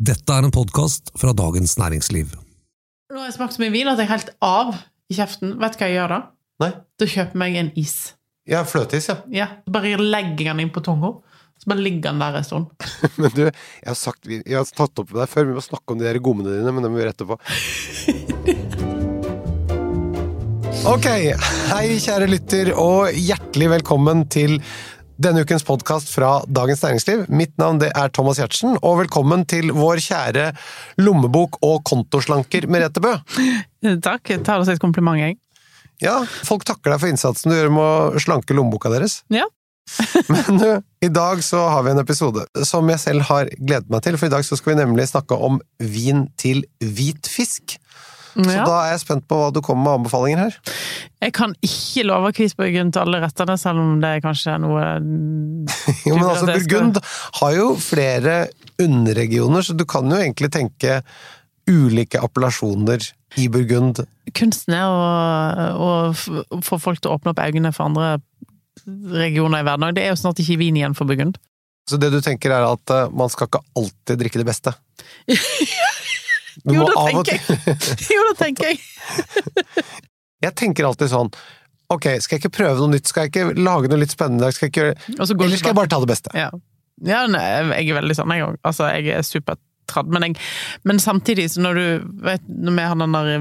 Dette er en podkast fra Dagens Næringsliv. Nå har jeg smakt så mye vin at jeg er helt av i kjeften. Vet du hva jeg gjør da? Nei. Da kjøper jeg meg en is. Ja, fløteis, ja. Ja, Bare legger den inn på tunga, så bare ligger den der en stund. Men du, jeg har, sagt, jeg har tatt opp med deg før, vi må snakke om de der gommene dine, men det må vi gjøre etterpå. Ok, hei kjære lytter, og hjertelig velkommen til denne ukens podkast fra Dagens Næringsliv. Mitt navn det er Thomas Giertsen, og velkommen til vår kjære lommebok- og kontoslanker Merete Bø. Takk. Jeg tar det som et kompliment, jeg. Ja, folk takker deg for innsatsen du gjør med å slanke lommeboka deres. Ja. Men uh, i dag så har vi en episode som jeg selv har gledet meg til, for i dag så skal vi nemlig snakke om vin til hvit fisk. Så Ja. da er jeg spent på hva du kommer med anbefalinger her. Jeg kan ikke love Burgund til alle rettene, selv om det kanskje er noe Jo, men altså, Burgund har jo flere underregioner, så du kan jo egentlig tenke ulike appellasjoner i Burgund. Kunsten er å, å få folk til å åpne opp øynene for andre regioner i verden. Det er jo snart ikke vin igjen for Burgund. Så det du tenker er at eh, man skal ikke alltid drikke det beste. Jo, da det tenker jeg! Jo, det tenker jeg! Jeg tenker alltid sånn Ok, skal jeg ikke prøve noe nytt? Skal jeg ikke lage noe litt spennende? Skal jeg ikke... gjøre... Eller skal jeg bare ta det beste? Ja, ja nei, jeg er veldig sånn, jeg òg. Altså, jeg er supertradd. Men, jeg, men samtidig, så når du vet, når vi har den der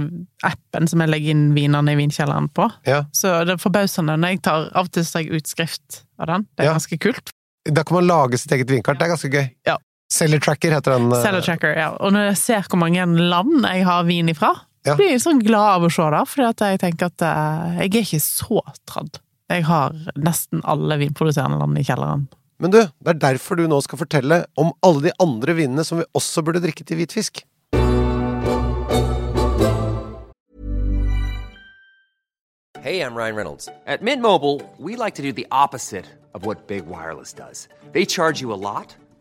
appen som jeg legger inn vinene i vinkjelleren på, Ja. så det er forbausende når jeg tar Av og til tar jeg utskrift av den. Det er Ja. ganske kult. Da kan man lage sitt eget vinkart. Det er ganske gøy. Ja. Seller Tracker heter den. eh, Seller tracker, ja. Og når jeg ser hvor mange land jeg har vin ifra, Ja. blir jeg sånn glad av å se det, fordi jeg tenker at eh, jeg er ikke så tradd. Jeg har nesten alle vinproduserende land i kjelleren. Men du, det er derfor du nå skal fortelle om alle de andre vinene som vi også burde drikke til hvitfisk. Hey, I'm Ryan Reynolds. At Mint Mobile, we like to do the opposite of what Big Wireless does. They charge you a lot,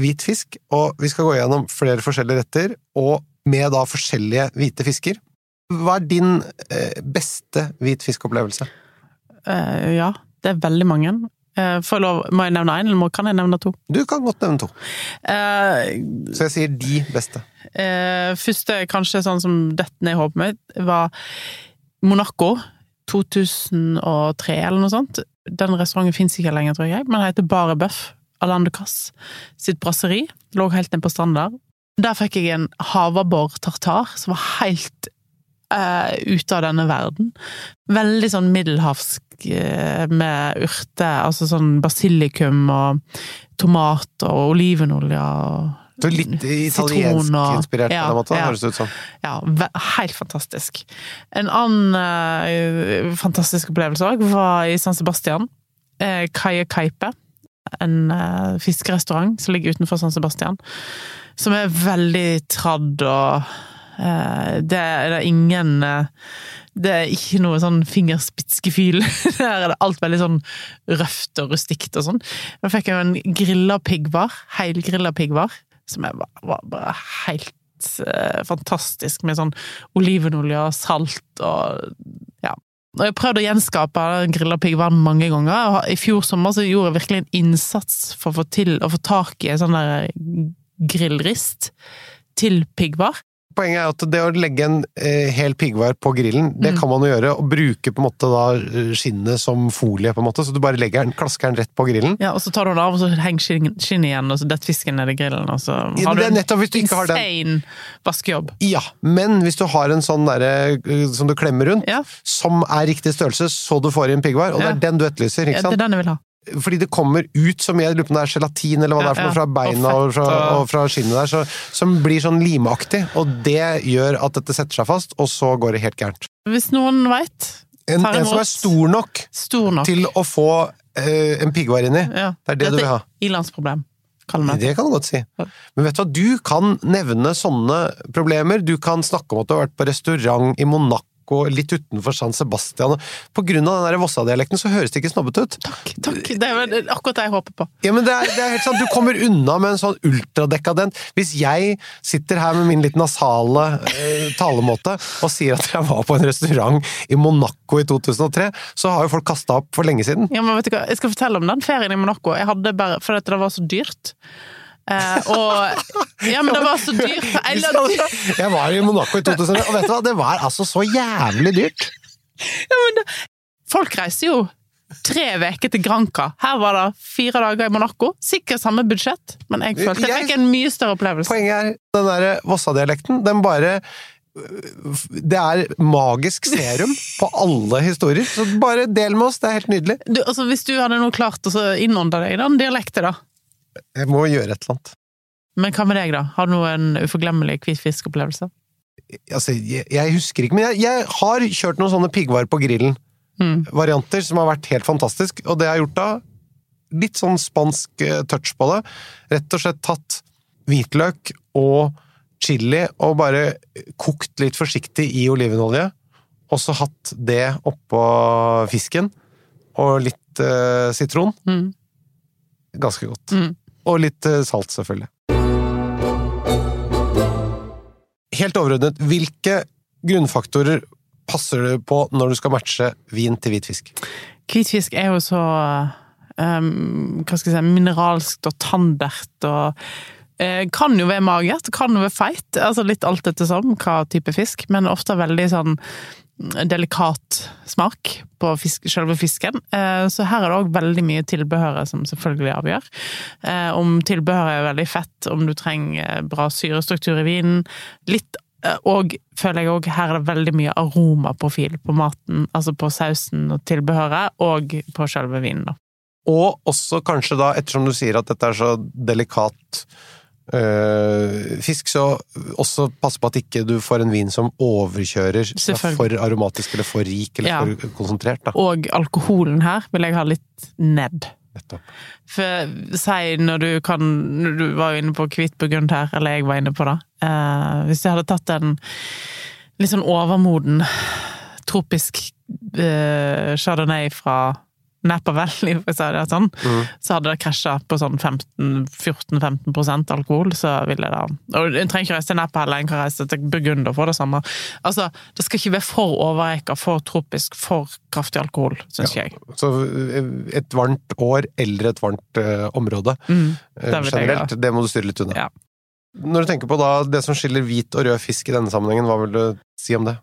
hvit fisk, og vi skal gå gjennom flere forskjellige retter, og med da forskjellige hvite fisker. Hva er din eh, beste hvit fiskopplevelse? Uh, ja, det er veldig mange. Uh, får jeg lov, må jeg nevne én, eller må, kan jeg nevne to? Du kan godt nevne to. Uh, Så jeg sier de beste. Uh, første, kanskje sånn som dette ned i håpet mitt, var Monaco. 2003 eller noe sånt. Den restauranten fins ikke lenger, tror jeg, men den heter Bare Bøff. Alain Ducasse sitt brasseri. Lå helt nede på stranda der. Fikk jeg en havabbor tartar som var helt uh, ute av denne verden. Veldig sånn middelhavsk uh, med urter, altså sånn basilikum og tomat og olivenolje og Så litt Sitron italiensk inspirert, på ja, den måten, ja. høres det ut som. Ja, helt fantastisk. En annen uh, fantastisk opplevelse òg var i San Sebastian. Kaie Kaipe. En uh, fiskerestaurant som ligger utenfor San Sebastian. Som er veldig tradd og uh, det, er- det ingen uh, Det er ikke noe sånn fingerspitzgefühl. Der er det alt veldig sånn røft og rustikt og sånn. Da fikk jeg jo en grilla piggvar. Heilgrilla piggvar. Som er, var, bare helt fantastisk, med sånn olivenolje og salt og ja. Jeg prøvde å gjenskape grilla piggvann mange ganger. og I fjor sommer så gjorde jeg virkelig en innsats for å få til å få tak i en sånn der grillrist til piggvar. Poenget er at det å legge en eh, hel piggvar på grillen, det Mm. kan man jo gjøre, og bruke på en måte da eh, skinnet som folie, på en måte, så du bare legger den, klasker den rett på grillen. Ja, og så tar du den av, og så henger skinnet skinn igjen, og så detter fisken ned i grillen, og så Ja, har men du en nettopp insane vaskejobb. Ja, men hvis du har en sånn derre eh, som du klemmer rundt, Ja, som er riktig størrelse, så du får i en piggvar, og det er den du etterlyser, ikke sant? ja, det er den jeg vil ha. Fordi det kommer ut så mye, jeg lurer på om det er gelatin eller hva det er for noe, fra beina Og fra, og- fra skinnet der, så, som blir sånn limaktig, og det gjør at dette setter seg fast, og så går det helt gærent. Hvis noen veit, En, en som er stor nok stor nok til å få uh, en piggvar inni. ja. Det er det du vil ha. Dette ilandsproblem. Det kan du godt si. Men vet du hva, du kan nevne sånne problemer. Du kan snakke om at du har vært på restaurant i Monaco, litt utenfor San Sebastian. På grunn av den Vossa-dialekten så høres det ikke snobbete ut. Takk, takk. Det er akkurat det jeg håper på. Ja, men det er, det er helt sant. Du kommer unna med en sånn ultradekadent Hvis jeg sitter her med min litt nasale eh, talemåte og sier at jeg var på en restaurant i Monaco i 2003, så har jo folk kasta opp for lenge siden. Ja, men vet du hva, Jeg skal fortelle om den ferien i Monaco. Jeg hadde bare, For det var så dyrt. Eh, og Ja, men det var så dyrt. Jeg, Jeg var i Monaco i 2000, og vet du hva, det var altså så jævlig dyrt! Ja, men folk reiser jo tre uker til Granca. Her var det fire dager i Monaco. Sikkert samme budsjett, men jeg følte jeg fikk en mye større opplevelse. Poenget er, den der Vossa-dialekten, den bare Det er magisk serum på alle historier, så bare del med oss, det er helt nydelig. Du, altså, hvis du hadde nå klart å innånde deg i den dialekten, da. Jeg må gjøre et eller annet. Men hva med deg, da? Har du noen uforglemmelig hvitfiskopplevelse? Altså, jeg, jeg husker ikke, men jeg, jeg har kjørt noen sånne piggvar på grillen-varianter som har vært helt fantastisk, og det jeg har gjort da litt sånn spansk eh, touch på det. Rett og slett tatt hvitløk og chili og bare kokt litt forsiktig i olivenolje, og så hatt det oppå fisken, og litt eh, sitron. Mm. Ganske godt. Mm. Og litt eh, salt, selvfølgelig. Helt overordnet, hvilke grunnfaktorer passer du på når du skal matche vin til hvit fisk? Hvitfisk er jo så um, hva skal jeg si, mineralskt og tandert og uh, kan jo være magert, kan jo være feit, altså litt alt etter som hva type fisk, men ofte veldig sånn delikat smak på fisk, selve fisken. Eh, Så her er det òg veldig mye tilbehøret som selvfølgelig avgjør. Eh, Om tilbehøret er veldig fett, om du trenger bra syrestruktur i vinen. Litt eh, og føler jeg òg her er det veldig mye aromaprofil på maten, altså på sausen og tilbehøret, og på selve vinen, da. Og også kanskje da, ettersom du sier at dette er så delikat øh, fisk, så også pass på at ikke du får en vin som overkjører, som er for aromatisk eller for rik eller Ja. for konsentrert. da. Og alkoholen her vil jeg ha litt ned. Nettopp. For si når du kan når Du var jo inne på hvitt burgund her, eller jeg var inne på det. Eh, hvis jeg hadde tatt en litt sånn overmoden tropisk eh, chardonnay fra Napa Valley, for å si det sånn, så hadde det krasja på sånn 14-15% alkohol, så ville det Og en trenger ikke reise til Napa heller, en kan reise til Burgunder for det samme. Altså, det skal ikke være for overreka, for tropisk, for kraftig alkohol, syns jeg. Så øh, et varmt år eller et varmt uh, område Mm, øh, det generelt, jeg generelt, det må du styre litt unna. Ja. Når du tenker på da det som skiller hvit og rød fisk i denne sammenhengen, hva vil du si om det?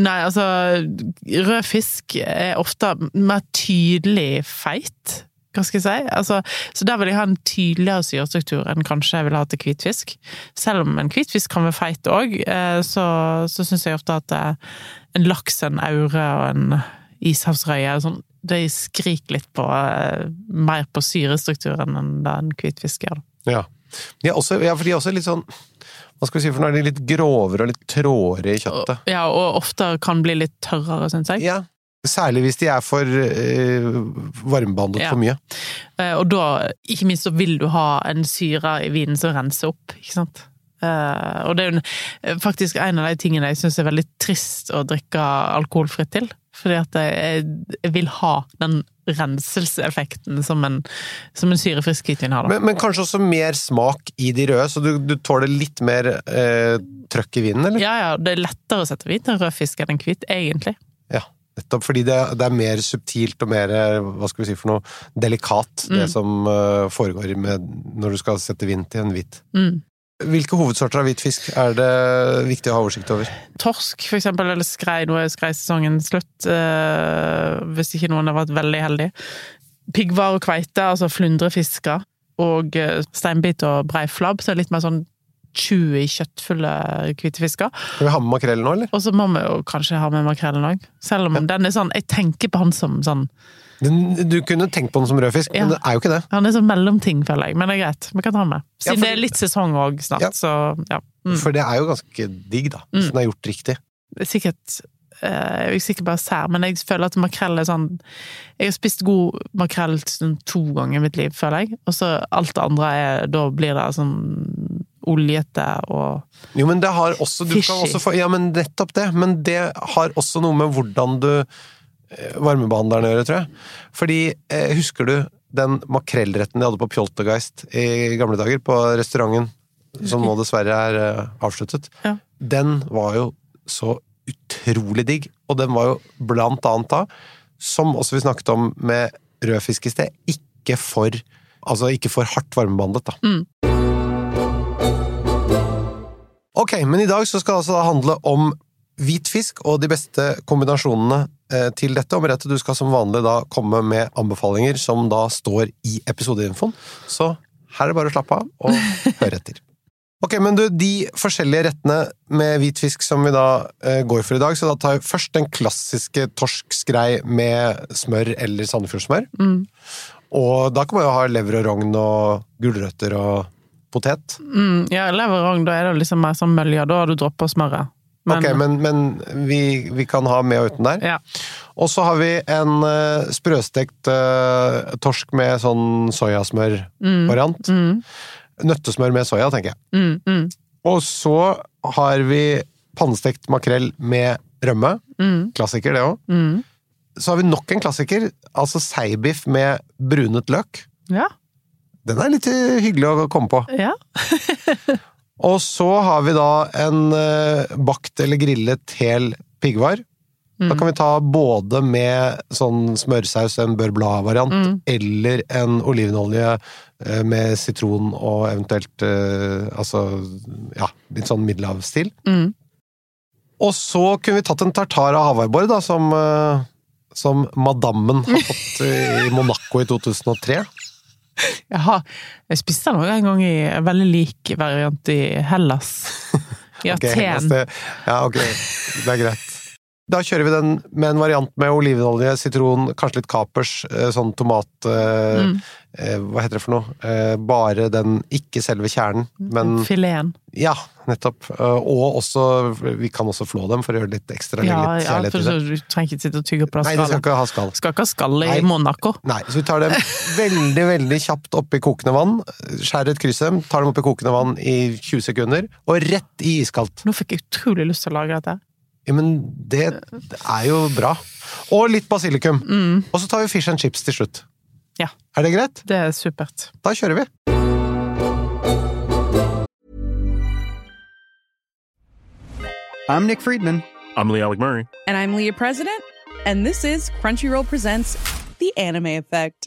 Nei, altså Rød fisk er ofte mer tydelig feit, hva skal jeg si. Altså, så der vil jeg ha en tydeligere syrestruktur enn kanskje jeg vil ha til hvitfisk. Selv om en hvitfisk kan være feit òg, så, så syns jeg ofte at eh, en laks, en aure og en ishavsrøye sånn, de skriker litt på eh, mer på syrestrukturen enn det en hvitfisk gjør. Ja. De er også, ja, for de er også litt sånn Hva skal vi si, for nå er de litt grovere og litt tråere i kjøttet. Ja, og ofte kan bli litt tørrere, syns jeg. Ja. Særlig hvis de er for eh, varmebehandlet Ja. for mye. Eh, Og da, ikke minst, så vil du ha en syre i vinen som renser opp, ikke sant? Eh, Og det er jo eh, faktisk en av de tingene jeg syns er veldig trist å drikke alkoholfritt til. Fordi at jeg, jeg vil ha den renselseseffekten som en, som en syrefrisk hvitvin har. Men, men kanskje også mer smak i de røde, så du, du tåler litt mer eh, trøkk i vinen, eller? Ja, ja, det er lettere å sette hvit en rød fisk enn en hvit, egentlig. Ja. Nettopp fordi det, det er mer subtilt og mer eh, hva skal vi si for noe, delikat, det Mm. som eh, foregår med, når du skal sette vin til en hvit. Mm. Hvilke hovedsorter av hvitfisk er det viktig å ha oversikt over? Torsk, for eksempel, eller skrei. Nå er skreisesongen slutt, eh, hvis ikke noen har vært veldig heldig. Piggvar og kveite, altså flundrefisker. Og eh, steinbit og breiflabb, så er det litt mer sånn chewy, kjøttfulle hvitefisker. Skal vi ha med makrellen nå, eller? Og så må vi jo kanskje ha med makrellen òg. Selv om den er sånn Jeg tenker på han som sånn du kunne tenkt på den som rødfisk, Ja. men det er jo ikke det. Han er sånn mellomting, føler jeg. Men det er greit. Vi kan ta den med. Ja, Siden for- det er litt sesong òg snart, Ja. så ja. Mm. For det er jo ganske digg, da, hvis Mm. den er gjort riktig. Er sikkert eh, Jeg er ikke sikker på sær, men jeg føler at makrell er sånn Jeg har spist god makrell sånn to ganger i mitt liv, føler jeg. Og så alt det andre er Da blir det sånn oljete og Jo, men det har også, du kan Fishy. få, Ja, men nettopp det. Men det har også noe med hvordan du eh, varmebehandler den å gjøre, tror jeg. Fordi, eh, husker du den makrellretten de hadde på Pjoltergeist i gamle dager, på restauranten, som nå dessverre er eh, avsluttet? Ja. Den var jo så utrolig digg, og den var jo blant annet da, som også vi snakket om med rødfisk i sted, ikke for Altså ikke for hardt varmebehandlet, da. Ok, men i dag så skal det altså handle om hvit fisk og de beste kombinasjonene eh, til dette. Og Merete, du skal som vanlig da komme med anbefalinger som da står i episodeinfoen. Så her er det bare å slappe av og høre etter. Ok, men du, de forskjellige rettene med hvit fisk som vi da eh, går for i dag, så da tar jeg først den klassiske torskskrei med smør eller Sandefjordsmør. mm. Og da kan man jo ha lever og rogn og gulrøtter og potet. Mm, ja, leverrogn, da er det liksom mer sånn mølja. Da har du droppa smøret. Ok, men, men vi, vi kan ha med og uten der. Ja. Og så har vi en uh, sprøstekt uh, torsk med sånn soyasmør-variant. Mm, Nøttesmør med soya, tenker jeg. mm, mm, Og så har vi pannestekt makrell med rømme. mm, Klassiker, det òg. mm. Så har vi nok en klassiker, altså seibiff med brunet løk. Ja. Den er litt eh, hyggelig å komme på. ja. Og så har vi da en eh, bakt eller grillet hel piggvar. Mm. Da kan vi ta både med sånn smørsaus, en bør bla-variant, Mm. eller en olivenolje eh, med sitron og eventuelt eh, Altså, ja, litt sånn middelhavsstil. Mm. Og så kunne vi tatt en tartar av havarbor, da, som, som madammen har fått i Monaco i 2003. Jeg, har, jeg spiste den også en gang i en veldig lik variant i Hellas. I okay, Aten. neste- Ja, ok. Det er greit. Da kjører vi den med en variant med olivenolje, sitron, kanskje litt kapers, eh, sånn tomat eh, Mm. Eh, Hva heter det for noe? Eh, bare den, ikke selve kjernen, men Fileten. Ja, nettopp. Eh, og også Vi kan også flå dem for å gjøre det litt ekstra. Ja, litt ja, for så du trenger ikke sitte og tygge på skallet. Nei, du skal ikke ha skall. Skal ikke ha skall i Nei. Monaco. Nei, så vi tar dem veldig, veldig kjapt oppi kokende vann. Skjærer et kryss dem, tar dem oppi kokende vann i 20 sekunder, og rett i iskaldt. Nå fikk jeg utrolig lyst til å lage dette. Ja, men det er jo bra. Og litt basilikum. Mm. Og så tar vi fish and chips til slutt. Ja. Er det greit? Det er supert. Da kjører vi. I'm Nick Friedman. I'm Lee Alec Murray. And I'm Leah President, and this is Crunchyroll Presents The Anime Effect.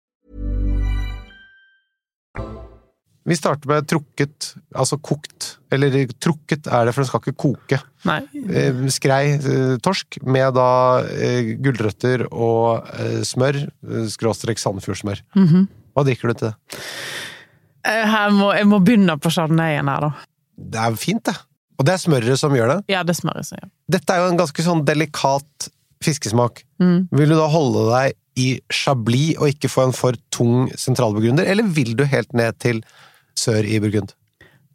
Vi starter med trukket, altså kokt. Eller trukket er det, for den skal ikke koke. Nei. Eh, Skrei eh, torsk med da eh, gulrøtter og smør, skråstrek Sandefjordsmør. -hmm. Hva drikker du til det? Jeg Her må, jeg må begynne på chardonnayen her, da. Det er fint, det. Og det er smøret som gjør det. Ja, det smørere som gjør det. Dette er jo en ganske sånn delikat fiskesmak. Mm. Vil du da holde deg i chablis og ikke få en for tung sentralbegrunner, eller vil du helt ned til sør i Burgund?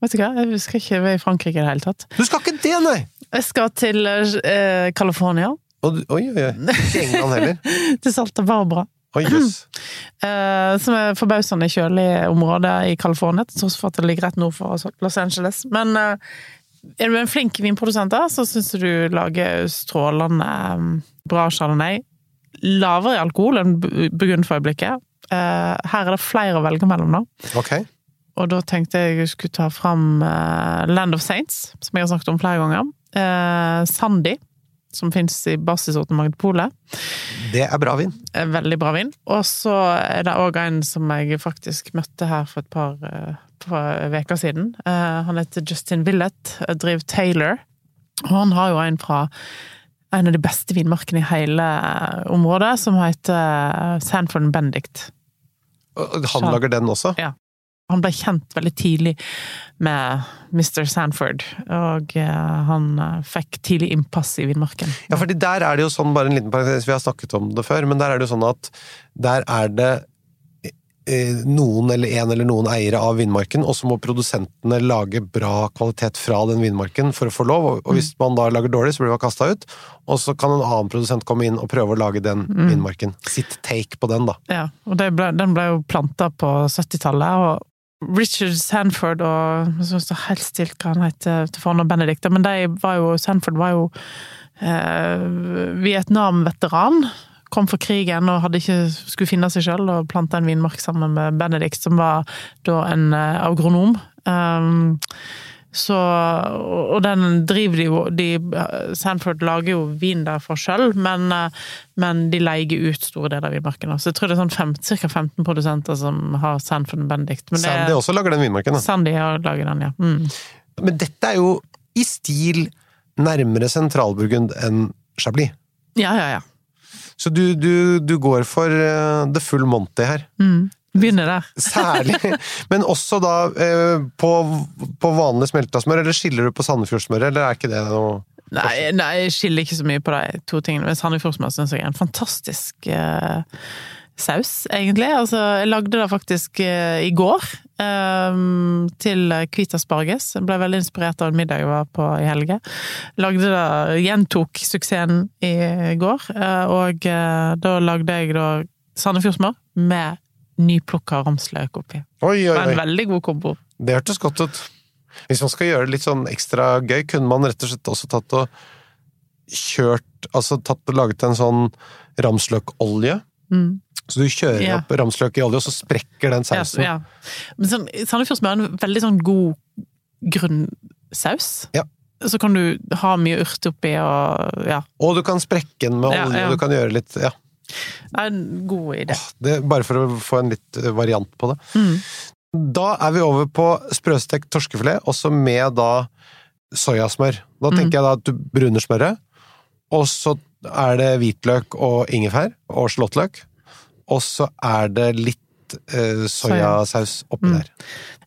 Vet du hva, jeg skal ikke være i Frankrike i det hele tatt. Du skal ikke det, nei! Jeg skal til eh, California. Og, oi, oi, oi. Ikke England heller. til Salta Barbara. Oi, yes. Eh, som er forbausende kjølig område i California, til tross for at det ligger rett nord for Los Angeles. Men eh, er du en flink vinprodusent, da, så syns du du lager strålende eh, bra chardonnay. Lavere i alkohol enn Bu- Burgund for øyeblikket. Eh, her er det flere å velge mellom, da. Ok. Og da tenkte jeg jeg skulle ta fram eh, Land of Saints, som jeg har snakket om flere ganger. Eh, Sandy, som fins i basisorten Polet. Det er bra vin. Eh, Veldig bra vin. Og så er det òg en som jeg faktisk møtte her for et par uker siden. Han heter Justin Willett, driver Taylor. Og han har jo en fra en av de beste vinmarkene i hele området, som heter Sanford Bendict. Han lager den også? Ja. Han ble kjent veldig tidlig med Mr. Sanford, og eh, han eh, fikk tidlig innpass i villmarken. Ja, fordi der er det jo sånn, bare en liten parentes, vi har snakket om det før, men der er det jo sånn at der er det eh, noen eller en eller noen eiere av vindmarken, og så må produsentene lage bra kvalitet fra den vindmarken for å få lov, og- hvis man da lager dårlig, så blir man kasta ut, og så kan en annen produsent komme inn og prøve å lage den vindmarken. Sitt take på den, da. Ja, og det ble, den ble jo planta på 70-tallet, og Richard Sanford og Jeg synes det er helt stilt hva han heter til Benedict, men de var jo Sanford var jo eh, Vietnam-veteran. Kom fra krigen og hadde ikke, skulle finne seg sjøl og plante en vinmark sammen med Benedict, som var da en eh, agronom. Um, så, og den driver de jo de, Sanford lager jo vin derfra sjøl, men, eh, men de leier ut store deler av vinmarken. Så jeg tror det er sånn fem, ca. 15 produsenter som har Sanford og Benedict. Men det er- Sandy også lager den vinmarken, da. Sandy har laget den, ja. Mm. Men dette er jo i stil nærmere sentralburgund enn Chablis. Ja, ja, ja. Så du, du, du går for uh, the full Monty her. Mm. Begynner der. Særlig. Men også da eh, på, på vanlig smelta smør, eller skiller du på Sandefjordsmøret, eller er ikke det noe Nei, nei, jeg skiller ikke så mye på de to tingene. Men Sandefjordsmør syns jeg er en fantastisk eh, saus, egentlig. Altså, jeg lagde det faktisk eh, i går. eh, til hvit asparges. Jeg ble veldig inspirert av en middag jeg var på i helge. Lagde det, gjentok suksessen i går, eh, og eh, da lagde jeg da Sandefjordsmør med nyplukka ramsløk oppi. Oi, oi, Det var oi. en veldig god kombo. Det hørtes godt ut. Hvis man skal gjøre det litt sånn ekstra gøy, kunne man rett og slett også tatt og kjørt Altså tatt og laget en sånn ramsløkolje. Mm. Så du kjører Ja. opp ramsløk i olje, og så sprekker den sausen. Ja, ja. Men sånn, Sandefjordsmør er en veldig sånn god grunnsaus. Ja. Så kan du ha mye urt oppi og ja. Og du kan sprekke den med Ja, olje, og du kan gjøre litt Ja. Det er en god idé. Det, bare for å få en litt eh, variant på det. Mm. Da er vi over på sprøstekt torskefilet, også med da soyasmør. Da Mm. tenker jeg da at du bruner smøret, og så er det hvitløk og ingefær og slåttløk, og så er det litt eh, soyasaus oppi Mm. der.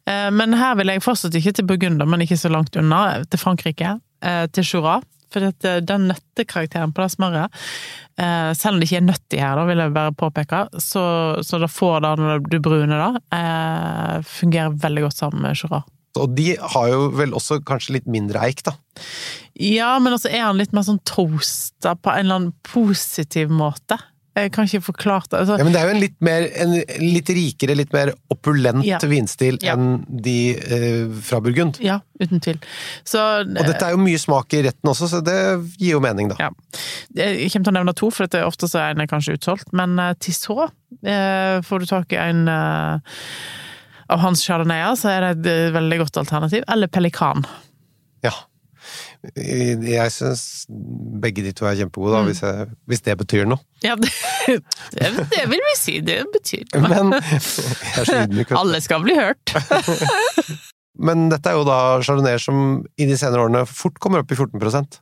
Eh, Men her vil jeg fortsatt ikke til Burgunder, men ikke så langt unna. Til Frankrike. eh, Til Jura. For eh, den nøttekarakteren på det smøret, eh, selv om det ikke er nøtt i her, da vil jeg bare påpeke, så, så det får det når du bruner det, eh, fungerer veldig godt sammen med Jura. Og de har jo vel også kanskje litt mindre eik, da. Ja, men altså er han litt mer sånn toasta på en eller annen positiv måte. Jeg kan ikke forklare det. Altså, Ja, men det er jo en litt, mer, en litt rikere, litt mer opulent Ja. vinstil Ja. enn de eh, fra Burgund. Ja, uten tvil. Så, Og dette er jo mye smak i retten også, så det gir jo mening, da. Ja. Jeg kommer til å nevne to, for dette ofte så er en kanskje utsolgt. Men uh, Tissot uh, får du tak i en uh, av hans chardonnayer, så er det et veldig godt alternativ. Eller pelikan. Ja. Jeg syns begge de to er kjempegode, da, Mm. hvis, jeg, hvis det betyr noe. Ja, det, det, det vil vi si. Det betyr noe. Men ydmyk. Alle skal bli hørt. Men dette er jo da Chardonnay som i de senere årene fort kommer opp i 14%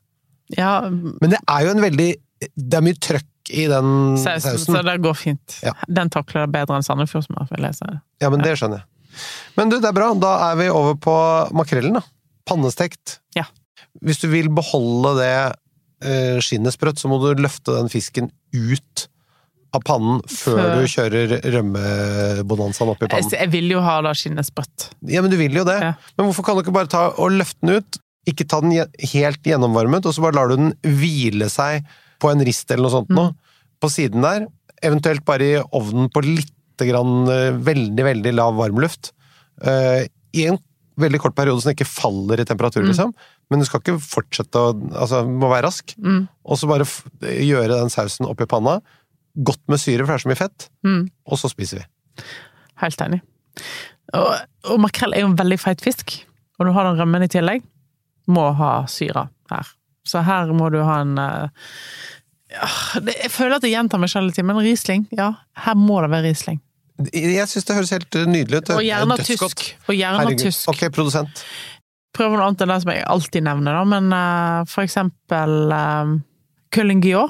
Ja, Men det er jo en veldig Det er mye trøkk i den sausen, sausen. så det går fint. Ja. Den takler det bedre enn Sandefjordsmør, vil jeg si. Ja, men det skjønner jeg. Men du, det er bra. Da er vi over på makrellen, da. Pannestekt. Ja. Hvis du vil beholde det eh, skinnet sprøtt, så må du løfte den fisken ut av pannen før Før- du kjører rømmebonanzaen opp i pannen. jeg vil jo ha da skinnet sprøtt. Ja, men du vil jo det. Ja. Men hvorfor kan du ikke bare ta og løfte den ut? Ikke ta den helt gjennomvarmet, og så bare lar du den hvile seg på en rist eller noe sånt nå, på siden der. Eventuelt bare i ovnen på litt grann eh, veldig, veldig lav varmluft. Uh, I en veldig kort periode så den ikke faller i temperatur, liksom. Men du skal ikke fortsette å Altså, du må være rask. Mm. Og så bare gjøre den sausen oppi panna. Godt med syre, for det er så mye fett. Mm. Og så spiser vi. Helt enig. Og, og makrell er jo en veldig feit fisk, og du har den rømmen i tillegg. Må ha syra her. Så her må du ha en eh, ja, Jeg føler at jeg gjentar meg selv litt, men Riesling, ja, her må det være Riesling. Jeg syns det høres helt nydelig ut. Og gjerne tysk. Og gjerne tysk. Ok, produsent. Prøv noe annet enn det som jeg alltid nevner, da, men uh, for eksempel uh, Cullingio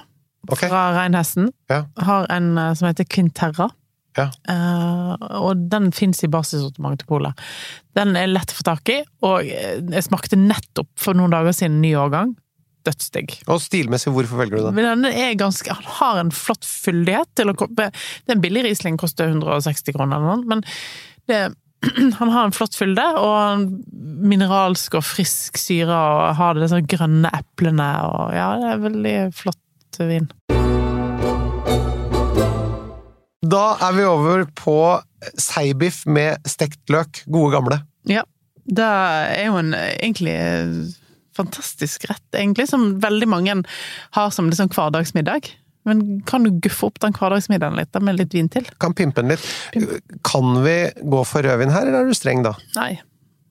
okay. fra Reinhesten Ja. har en uh, som heter Quinterra. Ja. Uh, og den fins i basissortimentet til Polet. Den er lett å få tak i, og eh, jeg smakte nettopp for noen dager siden ny årgang. Dødsdigg. Og stilmessig, hvorfor velger du den? Men den er ganske Han har en flott fyldighet til å ko- Det er en billig Riesling, koster 160 kroner eller noe, men det, han har en flott fylde, og mineralsk og frisk syre, og har de sånn grønne eplene, og ja, det er veldig flott vin. Da er vi over på seibiff med stekt løk. Gode gamle. Ja. Det er jo en egentlig fantastisk rett, egentlig, som veldig mange har som liksom hverdagsmiddag. Men kan du guffe opp den hverdagsmiddagen litt, da, med litt vin til? Kan pimpe den litt. Kan vi gå for rødvin her, eller er du streng da? Nei.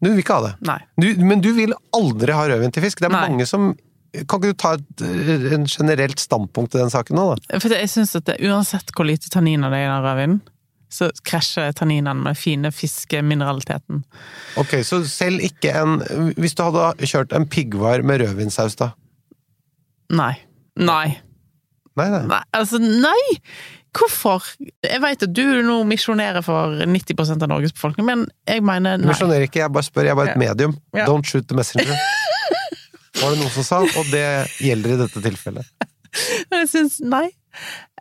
Du vil ikke ha det? Nei. Du, men du vil aldri ha rødvin til fisk? Det er Nei. mange som Kan ikke du ta et en generelt standpunkt til den saken nå, da? For jeg syns at det, uansett hvor lite tanniner det er i den rødvinen, så krasjer tanninene med fine fiskemineraliteten. Ok, så selv ikke en Hvis du hadde kjørt en piggvar med rødvinsaus, da? Nei. Nei. Nei, nei. Nei, altså, nei! Hvorfor? Jeg vet at du nå misjonerer for 90% av Norges befolkning, men jeg mener nei. Misjonerer ikke, jeg bare spør. Jeg er bare et medium. Ja. Don't shoot the messenger. Var det noen som sa, og det gjelder i dette tilfellet. Men jeg syns nei.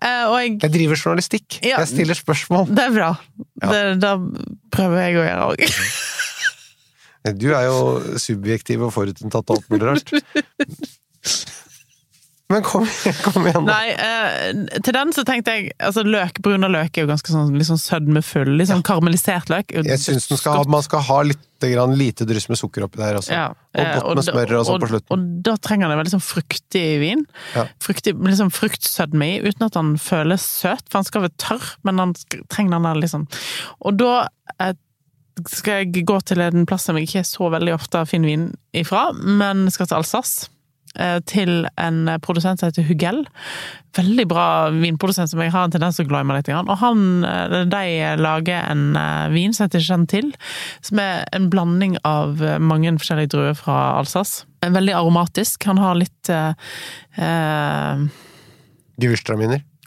Uh, og jeg Jeg driver journalistikk. Ja. Jeg stiller spørsmål. Det er bra. Ja. Det, da prøver jeg å gjøre òg. Du er jo subjektiv og forutinntatt og alt mulig rart. Men kom, kom igjen, da. Nei, eh, til den så tenkte jeg altså løk, og løk er jo ganske sånn litt sånn sødmefull. Litt sånn karamellisert løk. Jeg syns den skal man skal ha litt grann lite dryss med sukker oppi der også. Ja, Og eh, godt med smør og sånn på slutten. Og da trenger den veldig sånn fruktig vin. Ja. Fruktig, liksom fruktsødme i, uten at han føles søt, for han skal være tørr, men han trenger den der liksom Og da eh, skal jeg gå til en plass som jeg ikke så veldig ofte finner vin ifra, men skal til Alsace. Eh, Til en produsent som heter Hugel. Veldig bra vinprodusent som jeg har en tendens til å glemme litt. Og han, eh, de lager en eh, vin som heter til, som er en blanding av mange forskjellige druer fra Alsace. Veldig aromatisk. Han har litt eh, eh,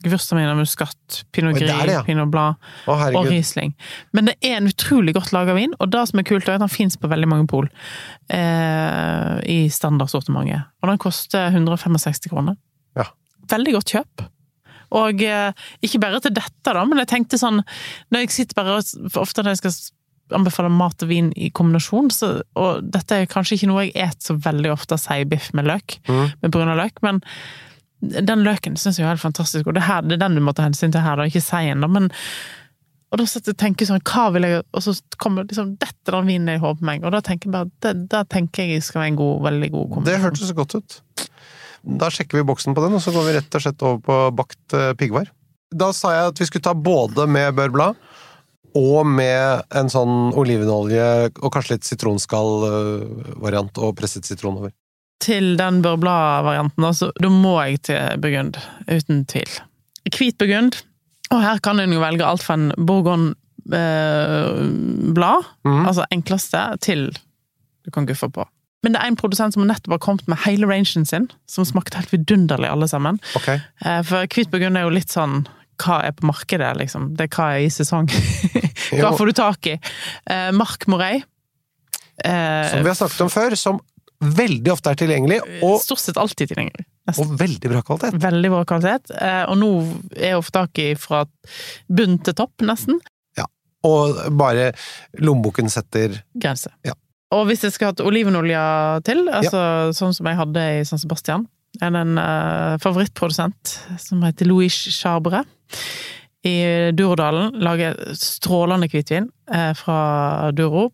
Gewürztraminer, muskat, pinot gris, ja. pinot blad Å, og. Riesling. Men det er en utrolig godt laga vin, og det som er kult, er at den fins på veldig mange pol eh, i standardsortimentet. Og den koster 165 kroner. Ja. Veldig godt kjøp. Og eh, ikke bare til dette, da, men jeg tenkte sånn Når jeg sitter bare og Ofte når jeg skal anbefale mat og vin i kombinasjon, så, og dette er kanskje ikke noe jeg et så veldig ofte, seibiff med løk, Mm. med brun løk, men den løken syns jeg er helt fantastisk, og det, her, det er den du må ta hensyn til her, da, ikke seien, da, men og da satt jeg og tenkte sånn, hva vil jeg Og så kommer liksom dette den vinen jeg håper meg, og da tenker jeg bare det, da tenker jeg skal være en god, veldig god Det kombinasjon. hørtes godt ut. Da sjekker vi boksen på den, og så går vi rett og slett over på bakt eh, piggvar. Da sa jeg at vi skulle ta både med børblad og med en sånn olivenolje og kanskje litt sitronskallvariant og presset sitron over. Til den børbla-varianten, altså, da må jeg til burgund. Uten tvil. Hvit burgund. Og her kan en jo velge alt fra en bourgogne-blad, mm. altså enkleste, til du kan guffe på. Men det er en produsent som nettopp har kommet med hele rangen sin, som smakte helt vidunderlig, alle sammen. Okay. Eh, For hvit burgund er jo litt sånn hva er på markedet, liksom? Det er hva er i sesong. hva får du tak i? Eh, Mark Morey. Eh, Som vi har snakket om før, som veldig ofte er tilgjengelig, og, Stort sett alltid tilgjengelig. og veldig bra kvalitet. Veldig bra kvalitet. Eh, Og nå er å få tak i fra bunn til topp, nesten. Ja. Og bare lommeboken setter Grense. Ja. Og hvis jeg skulle hatt olivenolje til, altså sånn som jeg hadde i San Sebastian, er det en uh, favorittprodusent som heter Louis Chabre i Durodalen. Lager strålende hvitvin eh, fra Duro.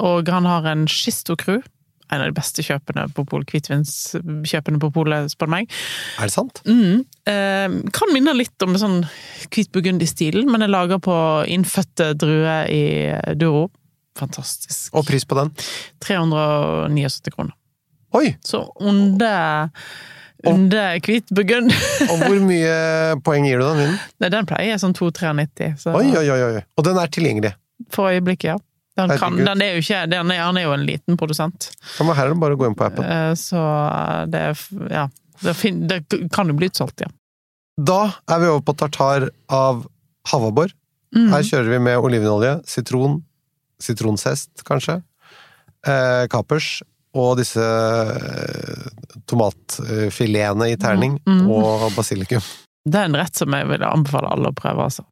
Og han har en Schisto Cru. En av de beste kjøpene på pol, hvitvinskjøpene på polet, spør meg. Er det sant? Mm. Eh, kan minne litt om sånn hvit burgundy-stil, men er laga på innfødte druer i Duro. Fantastisk. Og pris på den? 379 kroner. Oi! Så under under hvit burgund. Og hvor mye poeng gir du den vinen? Den pleier jeg sånn 2,93. Så oi, oi, oi. Og den er tilgjengelig. for øyeblikket, ja. Den, kan, den er jo ikke den er, Han er jo en liten produsent, Ja, men her er det bare å gå inn på appen. Eh, så det er Ja. Det, fin, det kan jo bli utsolgt, ja. Da er vi over på tartar av havabbor. Mm. Her kjører vi med olivenolje, sitron, sitronzest kanskje, eh, kapers og disse eh, tomatfiletene i terning, Mhm. og basilikum. Det er en rett som jeg vil anbefale alle å prøve, altså.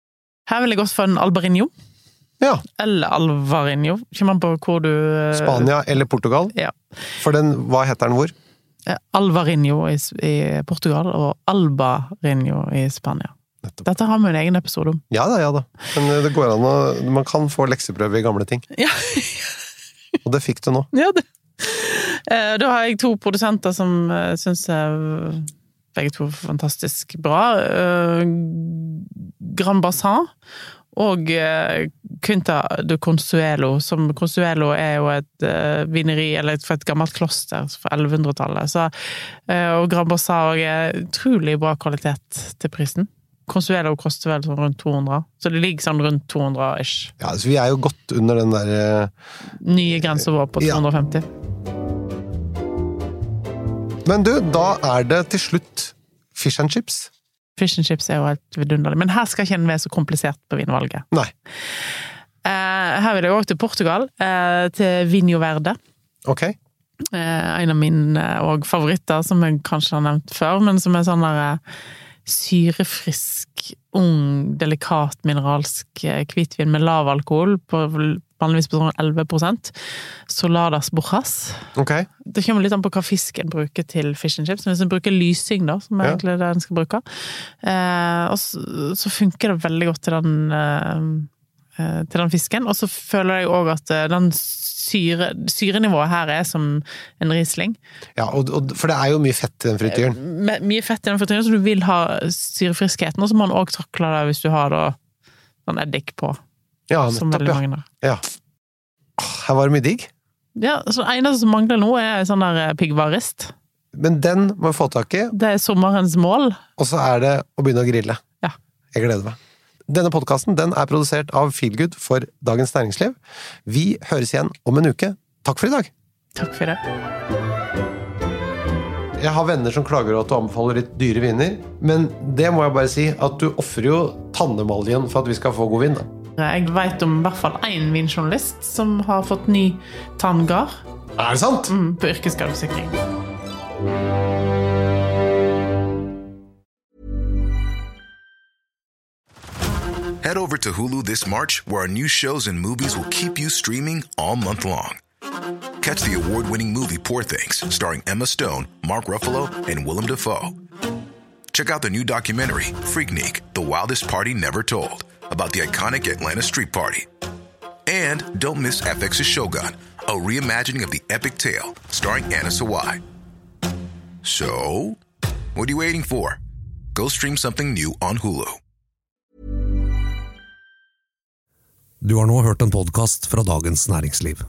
Her vil jeg gått for en albarinho. Ja. Eller alvarinho. Kommer an på hvor du eh, Spania eller Portugal. Ja. For den, hva heter den hvor? Eh, Alvarinho i, i Portugal og albarinho i Spania. Dette har vi en egen episode om. Ja da, ja da. Men eh, det går an å Man kan få lekseprøve i gamle ting. Ja. Og det fikk du nå. Ja, det. Da har jeg to produsenter som syns er begge to fantastisk bra. Grand Bassin og eh, Quinta du Consuelo. Som Consuelo er jo et eh, vineri, eller et, et gammelt kloster fra 1100-tallet. Så, eh, og Grand også er utrolig bra kvalitet til prisen. Consuelo koster vel sånn rundt 200, så det ligger sånn rundt 200 ish. Ja, så Vi er jo godt under den der Nye grensa vår på Ja. Men du, da er det til slutt fish and chips. Fish and chips er jo helt vidunderlig, men her skal ikke en være så komplisert på vinvalget. Nei. Eh, her vil jeg òg til Portugal, eh, til Vinho Verde. Ok. Eh, en av mine òg favoritter, som jeg kanskje har nevnt før, men som er sånn der eh, syrefrisk, ung, delikat, mineralsk hvitvin med lav alkohol, på, vanligvis på sånn 11% Soladas borras. Okay. Det kommer litt an på hva fisk en bruker til fish and chips. Men hvis en bruker lysing, da, som er Ja. egentlig det en skal bruke, eh, og så, så funker det veldig godt til den, eh, eh, til den fisken. Og så føler jeg òg at eh, den syre, syrenivået her er som en Riesling. Ja, og, og, For det er jo mye fett i den frityren. Mye fett i den frityren, så du vil ha syrefriskheten. Og så må man òg takle det hvis du har da sånn eddik på, Ja, som veldig mange har. ja. Her var det mye digg. Ja, så Det eneste som mangler nå, er sånn der eh, piggvarist. Men den må vi få tak i, Det er sommerens mål. og så er det å begynne å grille. Ja. Jeg gleder meg. Denne podkasten den er produsert av Feelgood for Dagens Næringsliv. Vi høres igjen om en uke. Takk for i dag! Takk for det. Jeg har venner som klager over at du anbefaler litt dyre viner, men det må jeg bare si at du ofrer jo tannemaljen for at vi skal få god vin. da. Jeg vet om i hvert fall én vinjournalist som har fått ny tanngard Er det sant? mm, på yrkesskadeforsikring. Head over to Hulu this March, where our new shows and movies will keep you streaming all month long. Catch the award winning movie Poor Things, starring Emma Stone, Mark Ruffalo, and Willem Dafoe. Check out the new documentary, Freaknik The Wildest Party Never Told, about the iconic Atlanta Street Party. And don't miss FX's Shogun, a reimagining of the epic tale, starring Anna Sawai. So, what are you waiting for? Go stream something new on Hulu. Du har nå hørt en podkast fra Dagens Næringsliv.